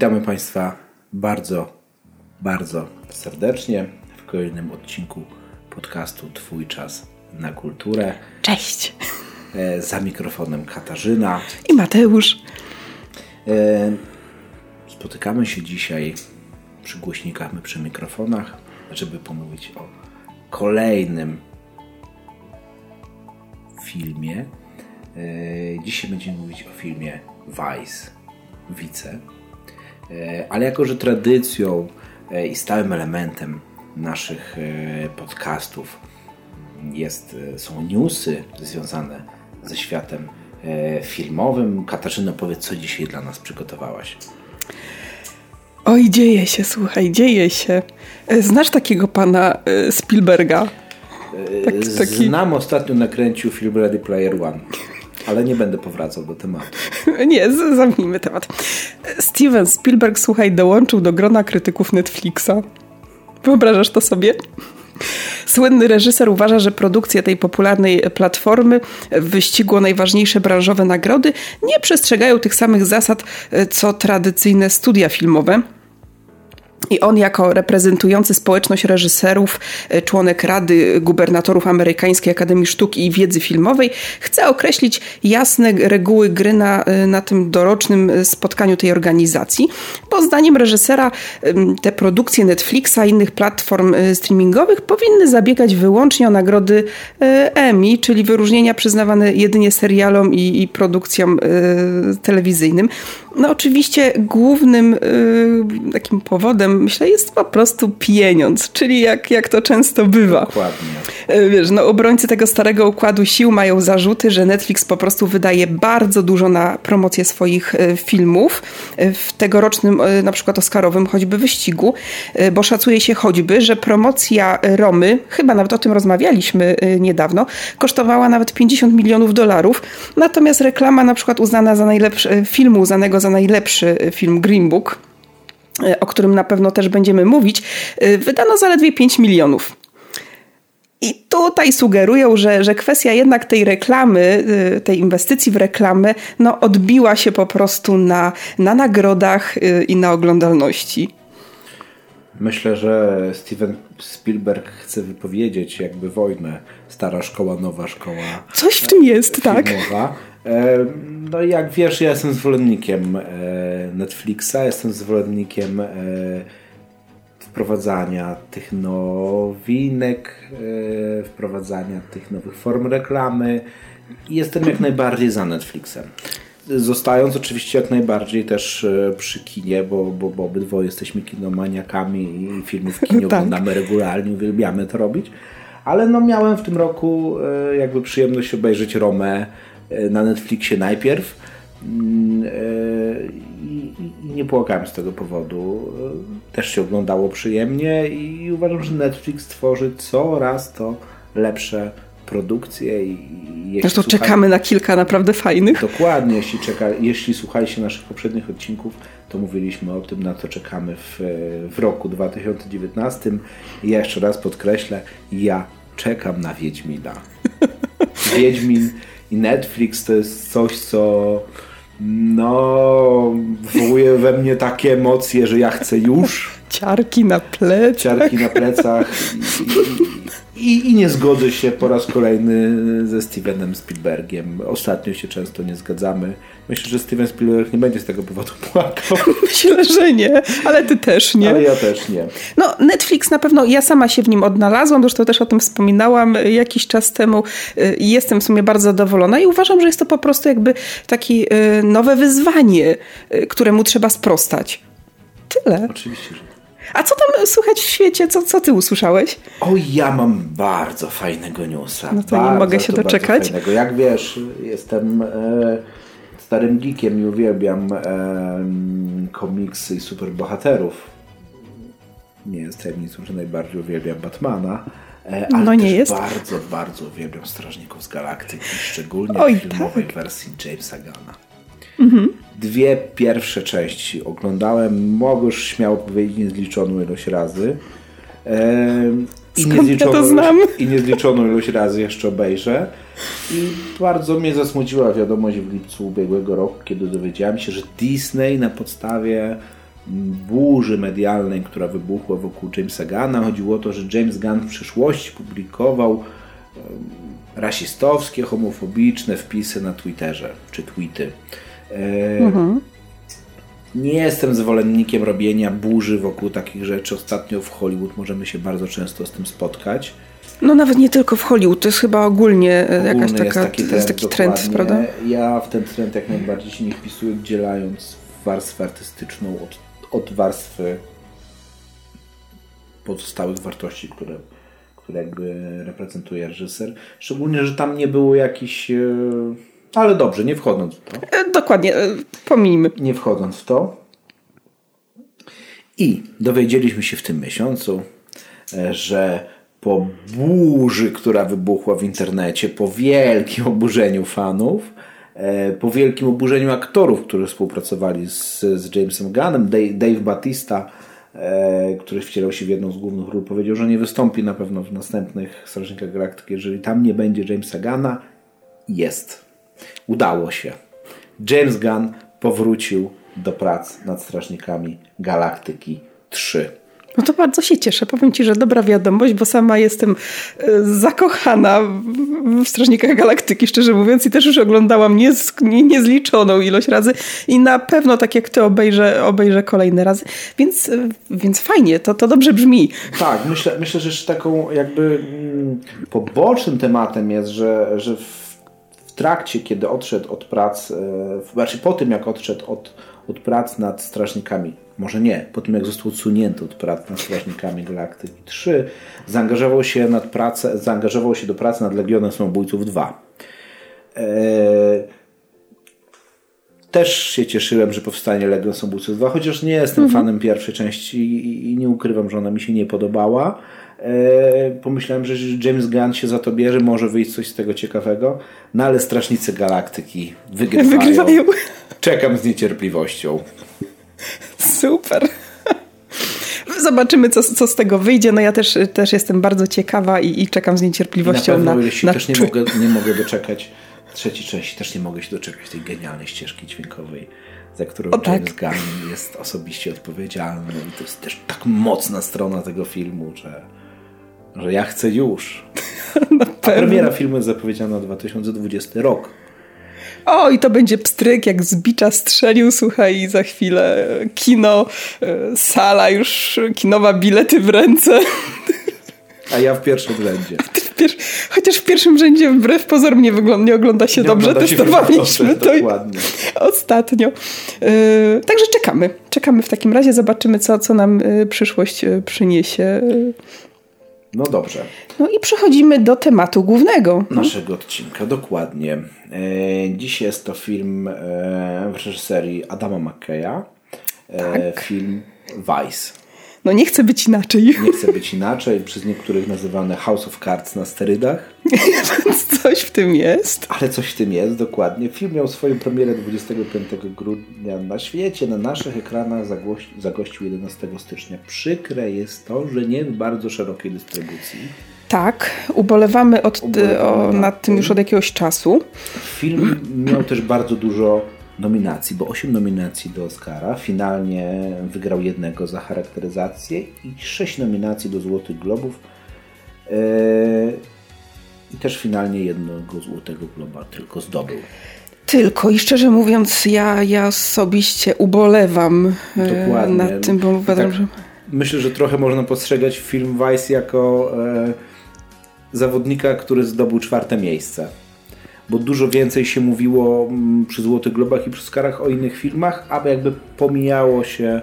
Witamy Państwa bardzo, bardzo serdecznie w kolejnym odcinku podcastu Twój czas na kulturę. Cześć! E, za mikrofonem Katarzyna. I Mateusz. E, spotykamy się dzisiaj przy głośnikach, my przy mikrofonach, żeby pomówić o kolejnym filmie. E, dzisiaj będziemy mówić o filmie Vice, Wice. E, ale jako, że tradycją e, i stałym elementem naszych e, podcastów jest, są newsy związane ze światem filmowym. Katarzyna, powiedz, co dzisiaj dla nas przygotowałaś? Oj, dzieje się, słuchaj, dzieje się. Znasz takiego pana Spielberga? Tak, taki... Znam, ostatnio nakręcił film Ready Player One. Ale nie będę powracał do tematu. Nie, zamknijmy temat. Steven Spielberg, słuchaj, dołączył do grona krytyków Netflixa. Wyobrażasz to sobie? Słynny reżyser uważa, że produkcja tej popularnej platformy w wyścigu o najważniejsze branżowe nagrody nie przestrzegają tych samych zasad, co tradycyjne studia filmowe. I on, jako reprezentujący społeczność reżyserów, e, członek Rady Gubernatorów Amerykańskiej Akademii Sztuk i Wiedzy Filmowej, chce określić jasne reguły gry na, e, na tym dorocznym e, spotkaniu tej organizacji, bo zdaniem reżysera te produkcje Netflixa i innych platform streamingowych powinny zabiegać wyłącznie o nagrody Emmy, czyli wyróżnienia przyznawane jedynie serialom i, i produkcjom telewizyjnym. No oczywiście głównym y, takim powodem, myślę, jest po prostu pieniądz, czyli jak, jak to często bywa. Dokładnie. Y, wiesz, no obrońcy tego starego układu sił mają zarzuty, że Netflix po prostu wydaje bardzo dużo na promocję swoich y, filmów y, w tegorocznym, na przykład Oscarowym choćby wyścigu, bo szacuje się choćby, że promocja Romy, chyba nawet o tym rozmawialiśmy niedawno, kosztowała nawet 50 milionów dolarów, natomiast reklama na przykład uznana za najlepszy, filmu uznanego za najlepszy film Green Book, e, o którym na pewno też będziemy mówić, e, wydano zaledwie 5 milionów. I tutaj sugerują, że, że kwestia jednak tej reklamy, e, tej inwestycji w reklamę, no odbiła się po prostu na, na nagrodach i na oglądalności. Myślę, że Steven Spielberg chce wypowiedzieć jakby wojnę stara szkoła, nowa szkoła. Coś w tym jest, tak. filmowa. tak. No jak wiesz, ja jestem zwolennikiem e, Netflixa, jestem zwolennikiem e, wprowadzania tych nowinek, e, wprowadzania tych nowych form reklamy i jestem jak najbardziej za Netflixem. Zostając oczywiście jak najbardziej też przy kinie, bo, bo, bo obydwoje jesteśmy kinomaniakami i filmy w kinie tak. oglądamy regularnie, uwielbiamy to robić. Ale no miałem w tym roku jakby przyjemność obejrzeć Romę E, na Netflixie najpierw mm, e, i, nie płakałem z tego powodu. E, też się oglądało przyjemnie i uważam, że Netflix tworzy coraz to lepsze produkcje. I, Zresztą słuchaj... czekamy na kilka naprawdę fajnych. Dokładnie, jeśli, czeka, jeśli słuchaliście naszych poprzednich odcinków, to mówiliśmy o tym, na co czekamy w, w roku 2019. I ja jeszcze raz podkreślę, ja czekam na Wiedźmina. Wiedźmin i Netflix to jest coś, co no wywołuje we mnie takie emocje, że ja chcę już. Ciarki na plecach. Ciarki na plecach. I, i, i, nie zgodzę się po raz kolejny ze Stevenem Spielbergiem. Ostatnio się często nie zgadzamy. Myślę, że Steven Spielberg nie będzie z tego powodu płakał. Myślę, że nie, ale ty też nie. Ale ja też nie. No, Netflix na pewno, ja sama się w nim odnalazłam, zresztą też o tym wspominałam jakiś czas temu i jestem w sumie bardzo zadowolona i uważam, że jest to po prostu jakby takie nowe wyzwanie, y, któremu trzeba sprostać. Tyle. Oczywiście, że a co tam słychać w świecie? Co, co ty usłyszałeś? O, ja mam bardzo fajnego newsa. No to bardzo, nie mogę się doczekać. Fajnego. Jak wiesz, jestem e, starym geekiem i uwielbiam e, komiksy i superbohaterów. Nie jest tajemnicą, że najbardziej uwielbiam Batmana. E, ale no nie jest. bardzo, bardzo uwielbiam Strażników z Galaktyki, szczególnie Oj, w filmowej tak. wersji Jamesa Gana. Mhm. Dwie pierwsze części oglądałem, mogę już śmiało powiedzieć, niezliczoną ilość razy. I niezliczoną, ja to znam? Ilość, I niezliczoną ilość razy jeszcze obejrzę. I bardzo mnie zasmuciła wiadomość w lipcu ubiegłego roku, kiedy dowiedziałem się, że Disney na podstawie burzy medialnej, która wybuchła wokół Jamesa Gunna. Chodziło o to, że James Gunn w przyszłości publikował rasistowskie, homofobiczne wpisy na Twitterze czy tweety. Mhm. Nie jestem zwolennikiem robienia burzy wokół takich rzeczy. Ostatnio w Hollywood możemy się bardzo często z tym spotkać. No nawet nie tylko w Hollywood, to jest chyba ogólnie, ogólnie jakaś taka, jest taki trend, jest taki trend prawda? Ja w ten trend jak najbardziej się nie wpisuję, dzielając warstwę artystyczną od, od warstwy pozostałych wartości, które, które jakby reprezentuje reżyser. Szczególnie, że tam nie było jakichś... E, ale dobrze, nie wchodząc w to. E, dokładnie, e, pomijmy. Nie wchodząc w to. I dowiedzieliśmy się w tym miesiącu, że po burzy, która wybuchła w internecie, po wielkim oburzeniu fanów, e, po wielkim oburzeniu aktorów, którzy współpracowali z, z Jamesem Gunnem, Dave, Dave Batista, e, który wcielał się w jedną z głównych ról, powiedział, że nie wystąpi na pewno w następnych Strażnikach Galaktyki, jeżeli tam nie będzie Jamesa Gunna. Jest. Udało się. James Gunn powrócił do prac nad Strażnikami Galaktyki 3. No to bardzo się cieszę. Powiem Ci, że dobra wiadomość, bo sama jestem e, zakochana w Strażnikach Galaktyki, szczerze mówiąc, i też już oglądałam niez, nie, niezliczoną ilość razy i na pewno tak jak Ty obejrzę, obejrzę kolejne razy. Więc, e, więc fajnie, to, to dobrze brzmi. Tak, myślę, myślę, że jeszcze taką jakby mm, pobocznym tematem jest, że, że w trakcie, kiedy odszedł od prac, e, znaczy po tym jak odszedł od, od prac nad Strażnikami może nie, po tym jak został odsunięty od pracy nad Strażnikami Galaktyki 3, zaangażował się, nad pracę, zaangażował się do pracy nad Legionem Samobójców 2. Eee, też się cieszyłem, że powstanie Legion Samobójców 2, chociaż nie jestem mhm. fanem pierwszej części i, i, nie ukrywam, że ona mi się nie podobała. Eee, pomyślałem, że James Gunn się za to bierze, może wyjść coś z tego ciekawego, no ale Strażnicy Galaktyki wygrywają. wygrywają. Czekam z niecierpliwością. Super. Zobaczymy, co, co z tego wyjdzie. No ja też, też jestem bardzo ciekawa i, i czekam z niecierpliwością na, na, na też nie mogę, nie mogę doczekać trzeciej części, też nie mogę się doczekać tej genialnej ścieżki dźwiękowej, za którą o, tak. James tak. Gunn jest osobiście odpowiedzialny i to jest też tak mocna strona tego filmu, że, że ja chcę już. A premiera filmu jest zapowiedziana na 2020 rok. O, i to będzie pstryk, jak z bicza strzelił, słuchaj, i za chwilę kino, e, sala już, kinowa, bilety w ręce. A ja w pierwszym rzędzie. Chociaż w pierwszym rzędzie wbrew pozorom nie, wygląda, nie ogląda się nie dobrze. Ogląda Testowaliśmy się to dokładnie. ostatnio. Yy, także czekamy. Czekamy w takim razie. Zobaczymy, co, co nam yy, przyszłość przyniesie. No dobrze. No i przechodzimy do tematu głównego. Naszego odcinka, dokładnie. E, dziś jest to film e, w reżyserii Adama McKeya. E, tak. Film Vice. No nie chce być inaczej. Nie chce być inaczej, przez niektórych nazywany House of Cards na sterydach. Więc coś w tym jest. Ale coś w tym jest, dokładnie. Film miał swoją premierę 25 grudnia na świecie, na naszych ekranach zagościł 11 stycznia. Przykre jest to, że nie w bardzo szerokiej dystrybucji. Tak, ubolewamy, od, ubolewamy o, nad tym już od jakiegoś czasu. Film miał też bardzo dużo nominacji, bo 8 nominacji do Oscara. Finalnie wygrał jednego za charakteryzację i 6 nominacji do Złotych Globów. Eee, I też finalnie jednego Złotego Globa tylko zdobył. Tylko i szczerze mówiąc, ja, ja osobiście ubolewam e, Dokładnie. nad tym, bo uważam, tak, że. Myślę, że trochę można postrzegać film Vice jako e, zawodnika, który zdobył czwarte miejsce bo dużo więcej się mówiło mm, przy Złotych Globach i przy Skarach o innych filmach, aby jakby pomijało się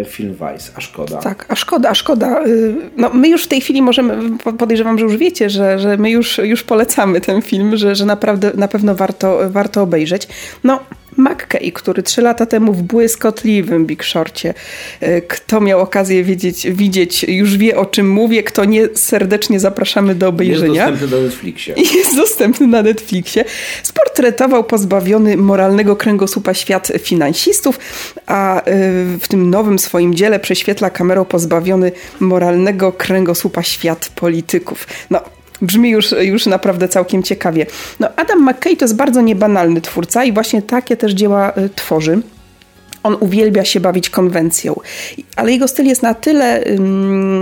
e, film Vice, a szkoda. Tak, a szkoda, a szkoda. Y, no, my już w tej chwili możemy, podejrzewam, że już wiecie, że, że my już, już polecamy ten film, że, że naprawdę na pewno warto, warto obejrzeć. No, McKay, który trzy lata temu w błyskotliwym Big Shorcie, e, kto miał okazję widzieć, widzieć, już wie o czym mówię, kto nie, serdecznie zapraszamy do obejrzenia. Jest dostępny na Netflixie. Jest dostępny na Netflixie. Sportretował pozbawiony moralnego kręgosłupa świat finansistów, a e, w tym nowym swoim dziele prześwietla kamerą pozbawiony moralnego kręgosłupa świat polityków. No, brzmi już, już naprawdę całkiem ciekawie. No, Adam McKay to jest bardzo niebanalny twórca i właśnie takie też dzieła y, tworzy. On uwielbia się bawić konwencją, ale jego styl jest na tyle um,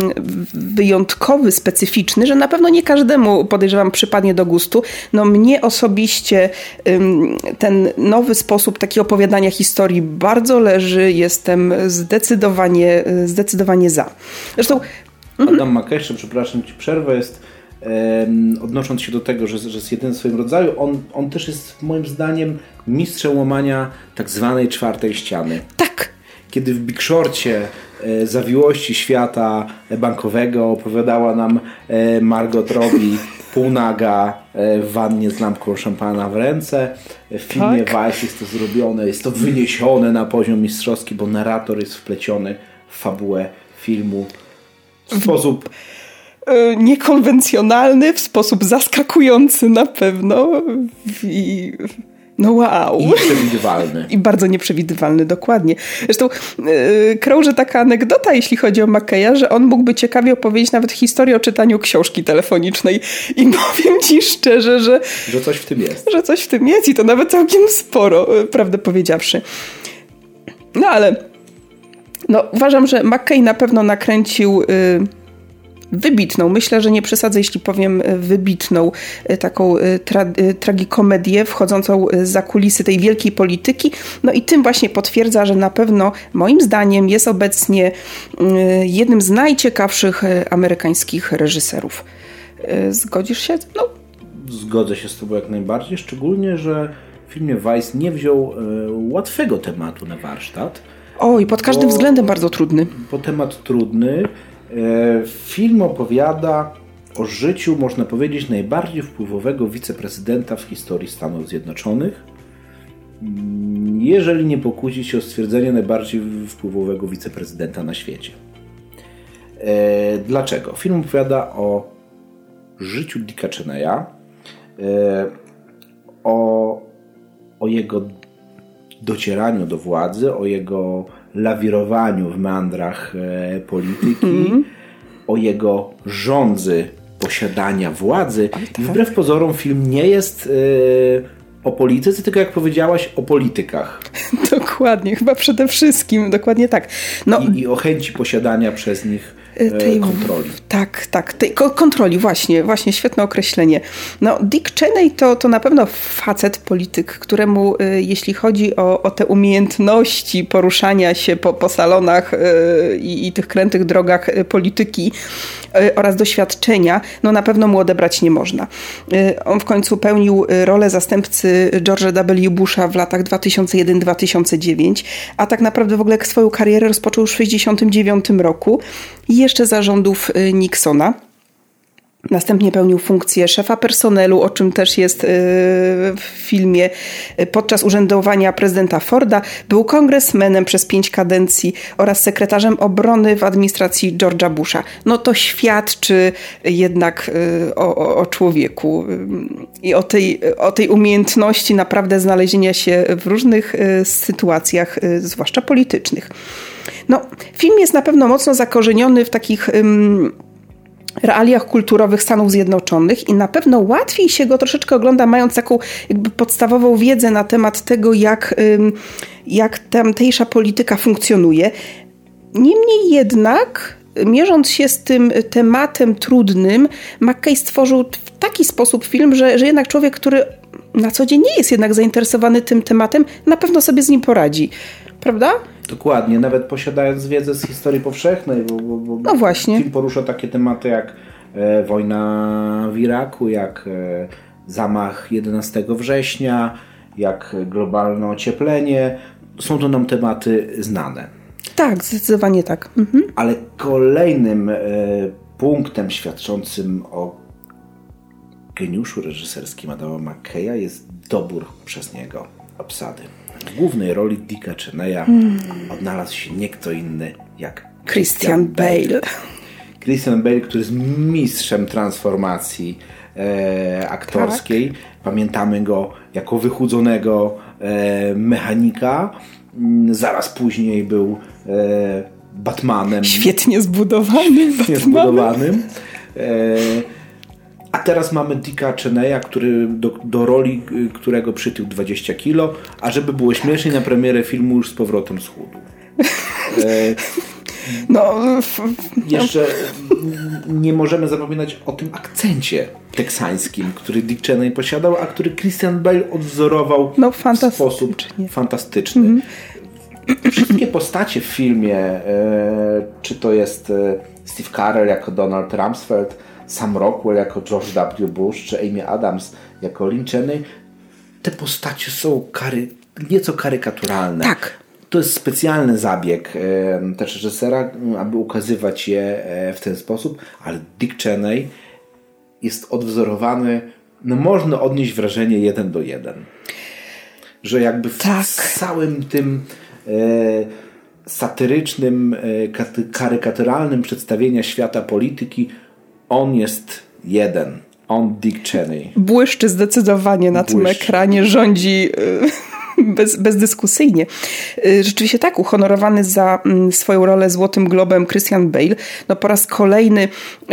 wyjątkowy, specyficzny, że na pewno nie każdemu, podejrzewam, przypadnie do gustu. No mnie osobiście um, ten nowy sposób takiego opowiadania historii bardzo leży. Jestem zdecydowanie, zdecydowanie za. Zresztą Adam McKay, przepraszam ci przerwę, jest odnosząc się do tego, że, że jest jedyny w swoim rodzaju, on, on też jest moim zdaniem mistrzem łamania tak zwanej czwartej ściany. Tak. Kiedy w Big Shorcie e, zawiłości świata bankowego opowiadała nam e, Margot Robbie półnaga e, w wannie z lampką szampana w ręce. W filmie tak. Vice jest to zrobione, jest to wyniesione na poziom mistrzowski, bo narrator jest wpleciony w fabułę filmu w sposób E, niekonwencjonalny, w sposób zaskakujący na pewno. I, no wow. I nieprzewidywalny. I bardzo nieprzewidywalny, dokładnie. Zresztą yy, krąży taka anegdota, jeśli chodzi o Mackeya, że on mógłby ciekawie opowiedzieć nawet historię o czytaniu książki telefonicznej. I powiem ci szczerze, że... Że coś w tym jest. Że coś w tym jest i to nawet całkiem sporo, e, prawdę powiedziawszy. No ale... No, uważam, że McKay na pewno nakręcił... Yy, wybitną, myślę, że nie przesadzę, jeśli powiem e, wybitną e, taką e, tra tragikomedię wchodzącą za kulisy tej wielkiej polityki. No i tym właśnie potwierdza, że na pewno moim zdaniem jest obecnie jednym z najciekawszych amerykańskich reżyserów. Zgodzisz się? No. Zgodzę się z Tobą jak najbardziej, szczególnie, że w filmie Vice nie wziął łatwego tematu na warsztat. Oj, pod każdym bo, względem bardzo trudny. Bo temat trudny, film opowiada o życiu, można powiedzieć, najbardziej wpływowego wiceprezydenta w historii Stanów Zjednoczonych. Jeżeli nie pokłócić się o stwierdzenie najbardziej wpływowego wiceprezydenta na świecie. E, dlaczego? Film opowiada o życiu Dicka Cheneya, e, o, o jego docieraniu do władzy, o jego lawirowaniu w meandrach e, polityki, mm. o jego rządzy posiadania władzy. Tak. I wbrew pozorom film nie jest e, o polityce, tylko jak powiedziałaś, o politykach. Dokładnie, chyba przede wszystkim, dokładnie tak. No, I, I o chęci posiadania przez nich tej kontroli. Tak, tak, tej kontroli, właśnie, właśnie, świetne określenie. No, Dick Cheney to, to na pewno facet, polityk, któremu e, jeśli chodzi o, o te umiejętności poruszania się po, po salonach e, i, i tych krętych drogach polityki, oraz doświadczenia, no na pewno mu odebrać nie można. On w końcu pełnił rolę zastępcy George'a W. Busha w latach 2001-2009, a tak naprawdę w ogóle swoją karierę rozpoczął w 1969 roku jeszcze za rządów Nixona. Następnie pełnił funkcję szefa personelu, o czym też jest y, w filmie. Podczas urzędowania prezydenta Forda był kongresmenem przez pięć kadencji oraz sekretarzem obrony w administracji George'a Busha. No to świadczy jednak y, o, o człowieku i o tej, o tej umiejętności naprawdę znalezienia się w różnych sytuacjach, zwłaszcza politycznych. No, film jest na pewno mocno zakorzeniony w takich um, realiach kulturowych Stanów Zjednoczonych i na pewno łatwiej się go troszeczkę ogląda, mając taką jakby podstawową wiedzę na temat tego, jak, jak tamtejsza polityka funkcjonuje. Niemniej jednak mierząc się z tym tematem trudnym, McKay stworzył w taki sposób film, że, że jednak człowiek, który na co dzień nie jest jednak zainteresowany tym tematem, na pewno sobie z nim poradzi. Prawda? Dokładnie, nawet posiadając wiedzę z historii powszechnej, bo, bo, bo no właśnie. film porusza takie tematy jak e, wojna w Iraku, jak e, zamach 11 września, jak globalne ocieplenie. Są to nam tematy znane. Tak, zdecydowanie tak. Mhm. Ale kolejnym e, punktem świadczącym o geniuszu reżyserskim Adama McKeya jest dobór przez niego obsady. W głównej roli Dicka Cheneya odnalazł się nie kto inny jak Christian, Bale. Christian Bale, który jest mistrzem transformacji e, aktorskiej. Tak. Pamiętamy go jako wychudzonego e, mechanika. Mm, zaraz później był e, Batmanem. Świetnie zbudowanym. Świetnie zbudowanym. E, A teraz mamy Dicka Cheneya, który do, do roli, y, którego przytył 20 kilo, a żeby było śmieszniej, na premierę filmu już z powrotem schudł. E, no, jeszcze nie możemy zapominać o tym akcencie teksańskim, który Dick Cheney posiadał, a który Christian Bale odwzorował no, w sposób fantastyczny. Mm -hmm. Wszystkie postacie w filmie, e, czy to jest e, Steve Carell jako Donald Rumsfeld, Sam Rockwell jako George W. Bush, czy Amy Adams jako Lynn Cheney, te postacie są kary, nieco karykaturalne. Tak. To jest specjalny zabieg e, też reżysera, aby ukazywać je e, w ten sposób, ale Dick Cheney jest odwzorowany, no można odnieść wrażenie jeden do jeden. Że jakby w tak. całym tym e, satyrycznym, e, karykaturalnym przedstawienia świata polityki on jest jeden. On Dick Cheney. Błyszczy zdecydowanie na Błyszczy. tym ekranie, rządzi y, bez, bezdyskusyjnie. Y, rzeczywiście tak, uhonorowany za mm, swoją rolę Złotym Globem Christian Bale, no po raz kolejny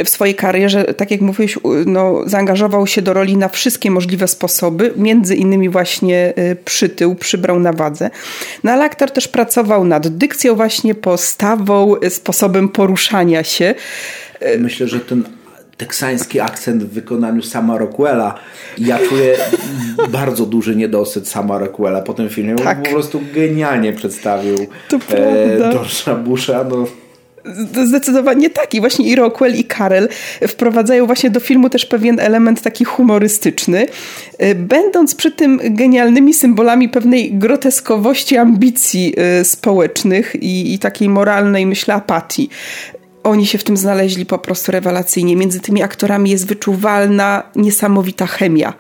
w swojej karierze, tak jak mówiłeś, no, zaangażował się do roli na wszystkie możliwe sposoby, między innymi właśnie y, przytył, przybrał na wadze. No ale aktor też pracował nad dykcją właśnie, postawą, sposobem poruszania się. Myślę, że ten teksański akcent w wykonaniu Sama Rockwella. Ja czuję bardzo duży niedosyt Sama Rockwella po tym filmie. Tak. Po prostu genialnie przedstawił to e, George'a Busha. No. Zdecydowanie tak. I właśnie i Rockwell, i Karel wprowadzają właśnie do filmu też pewien element taki humorystyczny, e, będąc przy tym genialnymi symbolami pewnej groteskowości ambicji e, społecznych i, i takiej moralnej, myślę, apatii oni się w tym znaleźli po prostu rewelacyjnie. Między tymi aktorami jest wyczuwalna, niesamowita chemia.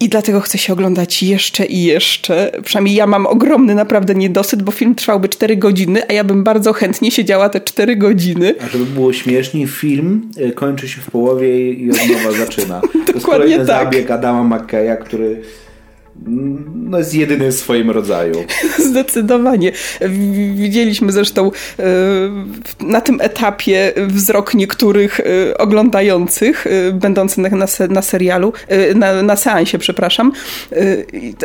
I dlatego chcę się oglądać jeszcze i jeszcze. Przynajmniej ja mam ogromny naprawdę niedosyt, bo film trwałby 4 godziny, a ja bym bardzo chętnie siedziała te 4 godziny. A żeby było śmieszniej, film e, kończy się w połowie i od nowa zaczyna. to jest kolejny tak. zabieg Adama McKeya, który no jest jedyny w swoim rodzaju. Zdecydowanie. Widzieliśmy zresztą e, na tym etapie wzrok niektórych e, oglądających, e, będących na, na serialu, na, na seansie, przepraszam.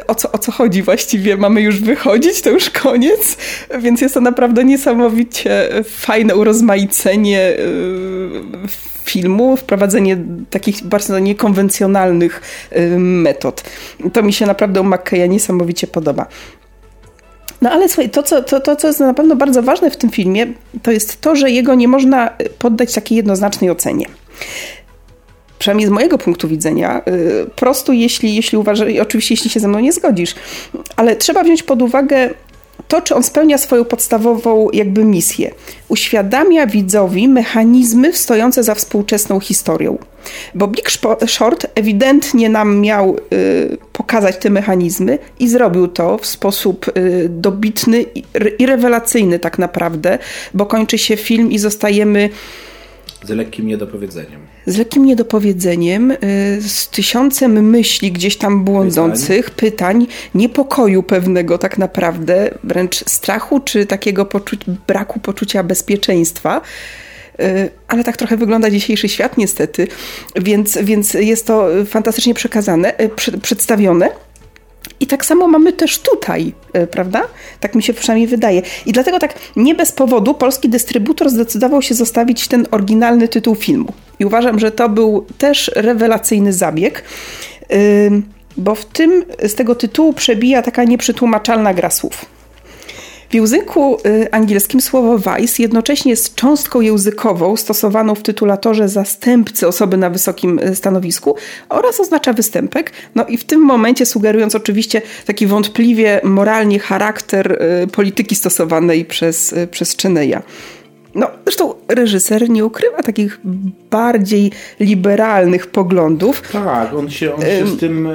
O co, o co chodzi właściwie? Mamy już wychodzić, to już koniec, więc jest to naprawdę niesamowicie fajne urozmaicenie filmu, wprowadzenie takich bardzo niekonwencjonalnych metod. To mi się naprawdę u McKeya niesamowicie podoba. No ale słuchaj, to co, to, to, co jest na pewno bardzo ważne w tym filmie, to jest to, że jego nie można poddać takiej jednoznacznej ocenie przynajmniej z mojego punktu widzenia, y, prosto jeśli, jeśli uważasz, oczywiście jeśli się ze mną nie zgodzisz, ale trzeba wziąć pod uwagę to, czy on spełnia swoją podstawową jakby misję. Uświadamia widzowi mechanizmy stojące za współczesną historią. Bo Big Short ewidentnie nam miał y, pokazać te mechanizmy i zrobił to w sposób y, dobitny i, i rewelacyjny tak naprawdę, bo kończy się film i zostajemy z lekkim niedopowiedzeniem. Z lekkim niedopowiedzeniem, y, z tysiącem myśli gdzieś tam błądzących, pytań, pytań niepokoju pewnego tak naprawdę, wręcz strachu czy takiego poczu braku poczucia bezpieczeństwa y, ale tak trochę wygląda dzisiejszy świat niestety, więc, więc jest to fantastycznie przekazane, y, przedstawione. I tak samo mamy też tutaj, e, prawda? Tak mi się przynajmniej wydaje. I dlatego tak nie bez powodu polski dystrybutor zdecydował się zostawić ten oryginalny tytuł filmu. I uważam, że to był też rewelacyjny zabieg, bo w tym z tego tytułu przebija taka nieprzetłumaczalna gra słów. W języku y, angielskim słowo vice jednocześnie jest cząstką językową stosowaną w tytulatorze zastępcy osoby na wysokim y, stanowisku oraz oznacza występek. No i w tym momencie sugerując oczywiście taki wątpliwie moralnie charakter y, polityki stosowanej przez, przez Cheneya. No, zresztą reżyser nie ukrywa takich bardziej liberalnych poglądów. Tak, on się, on się z tym e,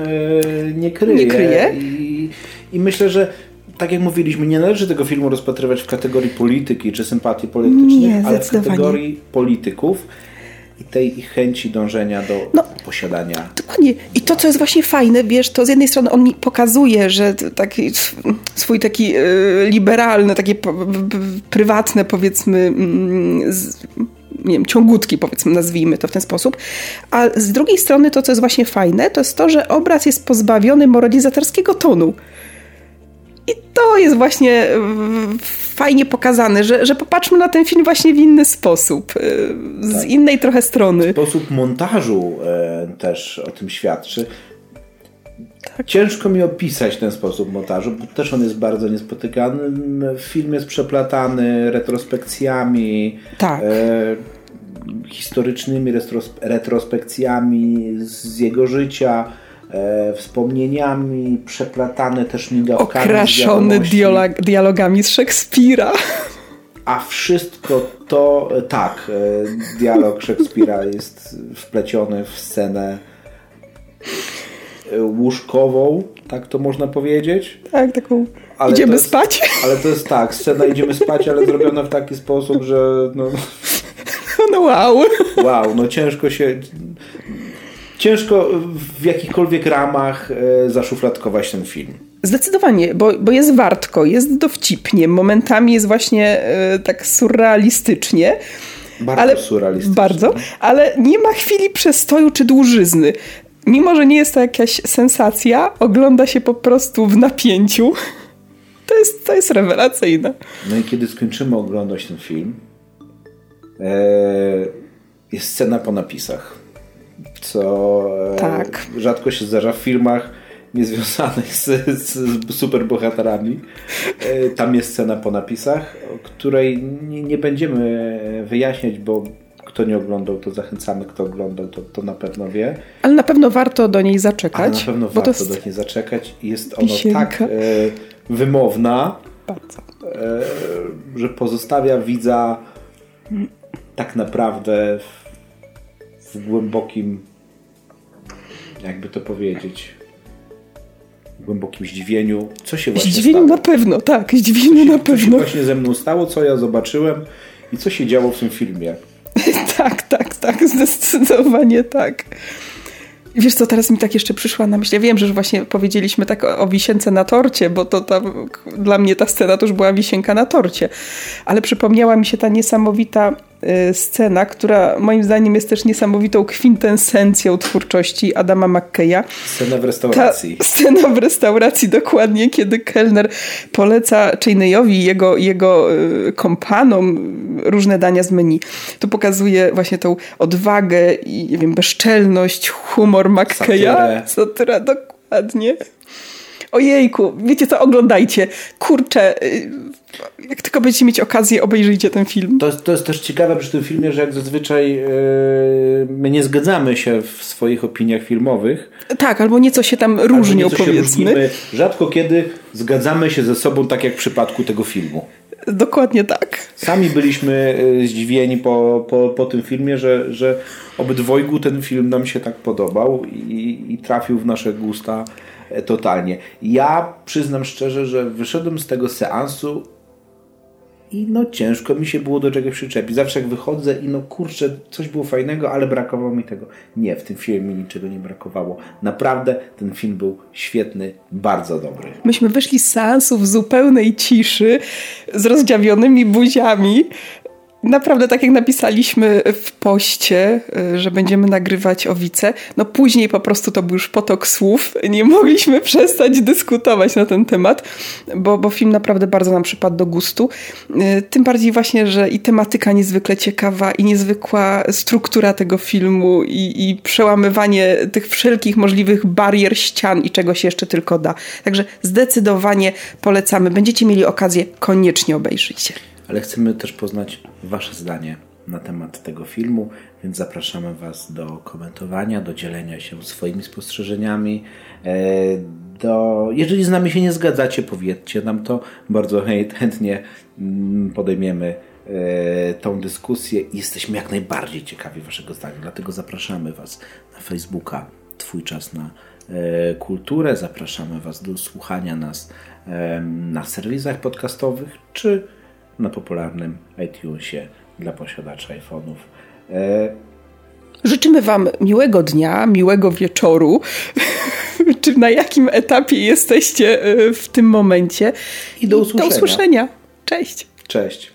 nie kryje. Nie kryje. I, I myślę, że tak jak mówiliśmy, nie należy tego filmu rozpatrywać w kategorii polityki czy sympatii politycznych, nie, ale w kategorii polityków i tej ich chęci dążenia do no, posiadania. Dokładnie. I to, co jest właśnie fajne, wiesz, to z jednej strony on mi pokazuje, że taki swój taki y, liberalny, takie prywatne powiedzmy mm, nie wiem, ciągutki, powiedzmy, nazwijmy to w ten sposób. A z drugiej strony to, co jest właśnie fajne, to jest to, że obraz jest pozbawiony moralizatorskiego tonu. I to jest właśnie fajnie pokazane, że, że popatrzmy na ten film właśnie w inny sposób, z tak. innej trochę strony. Sposób montażu e, też o tym świadczy. Tak. Ciężko mi opisać ten sposób montażu, bo też on jest bardzo niespotykany. Film jest przeplatany retrospekcjami, tak. e, historycznymi retrospekcjami z jego życia, e, wspomnieniami, przeplatane też migawkami. Okraszony dialog, dialogami z Szekspira. A wszystko to, tak, e, dialog Szekspira jest wpleciony w scenę łóżkową, tak to można powiedzieć. Tak, taką ale idziemy jest, spać. Ale to jest tak, scena idziemy spać, ale zrobiona w taki sposób, że no... No wow. Wow, no ciężko się... Ciężko w jakichkolwiek ramach e, zaszufladkować ten film. Zdecydowanie, bo, bo jest wartko, jest dowcipnie, momentami jest właśnie e, tak surrealistycznie. Bardzo ale, surrealistycznie. Bardzo, ale nie ma chwili przestoju czy dłużyzny mimo że nie jest to jakaś sensacja, ogląda się po prostu w napięciu. To jest, to jest rewelacyjne. No i kiedy skończymy oglądać ten film, e, jest scena po napisach, co e, tak. rzadko się zdarza w filmach niezwiązanych z, z superbohaterami. E, tam jest scena po napisach, której nie, nie będziemy wyjaśniać, bo kto nie oglądał, to zachęcamy. Kto oglądał, to, to na pewno wie. Ale na pewno warto do niej zaczekać. Ale na pewno warto jest... do niej zaczekać. Jest ona tak e, wymowna, e, że pozostawia widza tak naprawdę w, w głębokim, jakby to powiedzieć, w głębokim zdziwieniu, co się właśnie Zdziwieniu stało. na pewno, tak, zdziwieniu się, na pewno. Co się właśnie ze mną stało, co ja zobaczyłem i co się działo w tym filmie. tak, tak, tak, zdecydowanie tak. Wiesz co, teraz mi tak jeszcze przyszła na myśl. Ja wiem, że właśnie powiedzieliśmy tak o, o wisience na torcie, bo to tam, dla mnie ta scena to już była wisienka na torcie. Ale przypomniała mi się ta niesamowita scena, która moim zdaniem jest też niesamowitą kwintesencją twórczości Adama McKeya. Scena w restauracji. Ta scena w restauracji, dokładnie, kiedy kelner poleca Cheney'owi i jego, jego y, kompanom różne dania z menu. To pokazuje właśnie tą odwagę i nie wiem, bezczelność, humor McKeya. Satyra, dokładnie. Ojejku, wiecie co, oglądajcie. Kurczę, y, jak tylko będziecie mieć okazję, obejrzyjcie ten film. To, to jest też ciekawe przy tym filmie, że jak zazwyczaj yy, my nie zgadzamy się w swoich opiniach filmowych. Tak, albo nieco się tam różnią, powiedzmy. Rzadko kiedy zgadzamy się ze sobą, tak jak w przypadku tego filmu. Dokładnie tak. Sami byliśmy y, zdziwieni po, po, po tym filmie, że, że obydwojgu ten film nam się tak podobał i, i trafił w nasze gusta totalnie. Ja przyznam szczerze, że wyszedłem z tego seansu i no ciężko mi się było do czegoś przyczepić. Zawsze jak wychodzę i no kurczę, coś było fajnego, ale brakowało mi tego. Nie, w tym filmie niczego nie brakowało. Naprawdę ten film był świetny, bardzo dobry. Myśmy wyszli z seansu w zupełnej ciszy, z rozdziawionymi buziami, Naprawdę, tak jak napisaliśmy w poście, y, że będziemy nagrywać owice, no później po prostu to był już potok słów. Nie mogliśmy przestać dyskutować na ten temat, bo, bo film naprawdę bardzo nam przypadł do gustu. Y, tym bardziej właśnie, że i tematyka niezwykle ciekawa, i niezwykła struktura tego filmu, i, i przełamywanie tych wszelkich możliwych barier, ścian i czego się jeszcze tylko da. Także zdecydowanie polecamy. Będziecie mieli okazję, koniecznie obejrzyjcie ale chcemy też poznać Wasze zdanie na temat tego filmu, więc zapraszamy Was do komentowania, do dzielenia się swoimi spostrzeżeniami. E, do, jeżeli z nami się nie zgadzacie, powiedzcie nam to. Bardzo chętnie mm, podejmiemy e, tą dyskusję i jesteśmy jak najbardziej ciekawi Waszego zdania. Dlatego zapraszamy Was na Facebooka Twój Czas na e, Kulturę. Zapraszamy Was do słuchania nas na serwisach podcastowych czy na popularnym iTunesie dla posiadaczy iPhone'ów. E... Życzymy Wam miłego dnia, miłego wieczoru, czy na jakim etapie jesteście e, w tym momencie. I do usłyszenia. Do usłyszenia. Cześć. Cześć.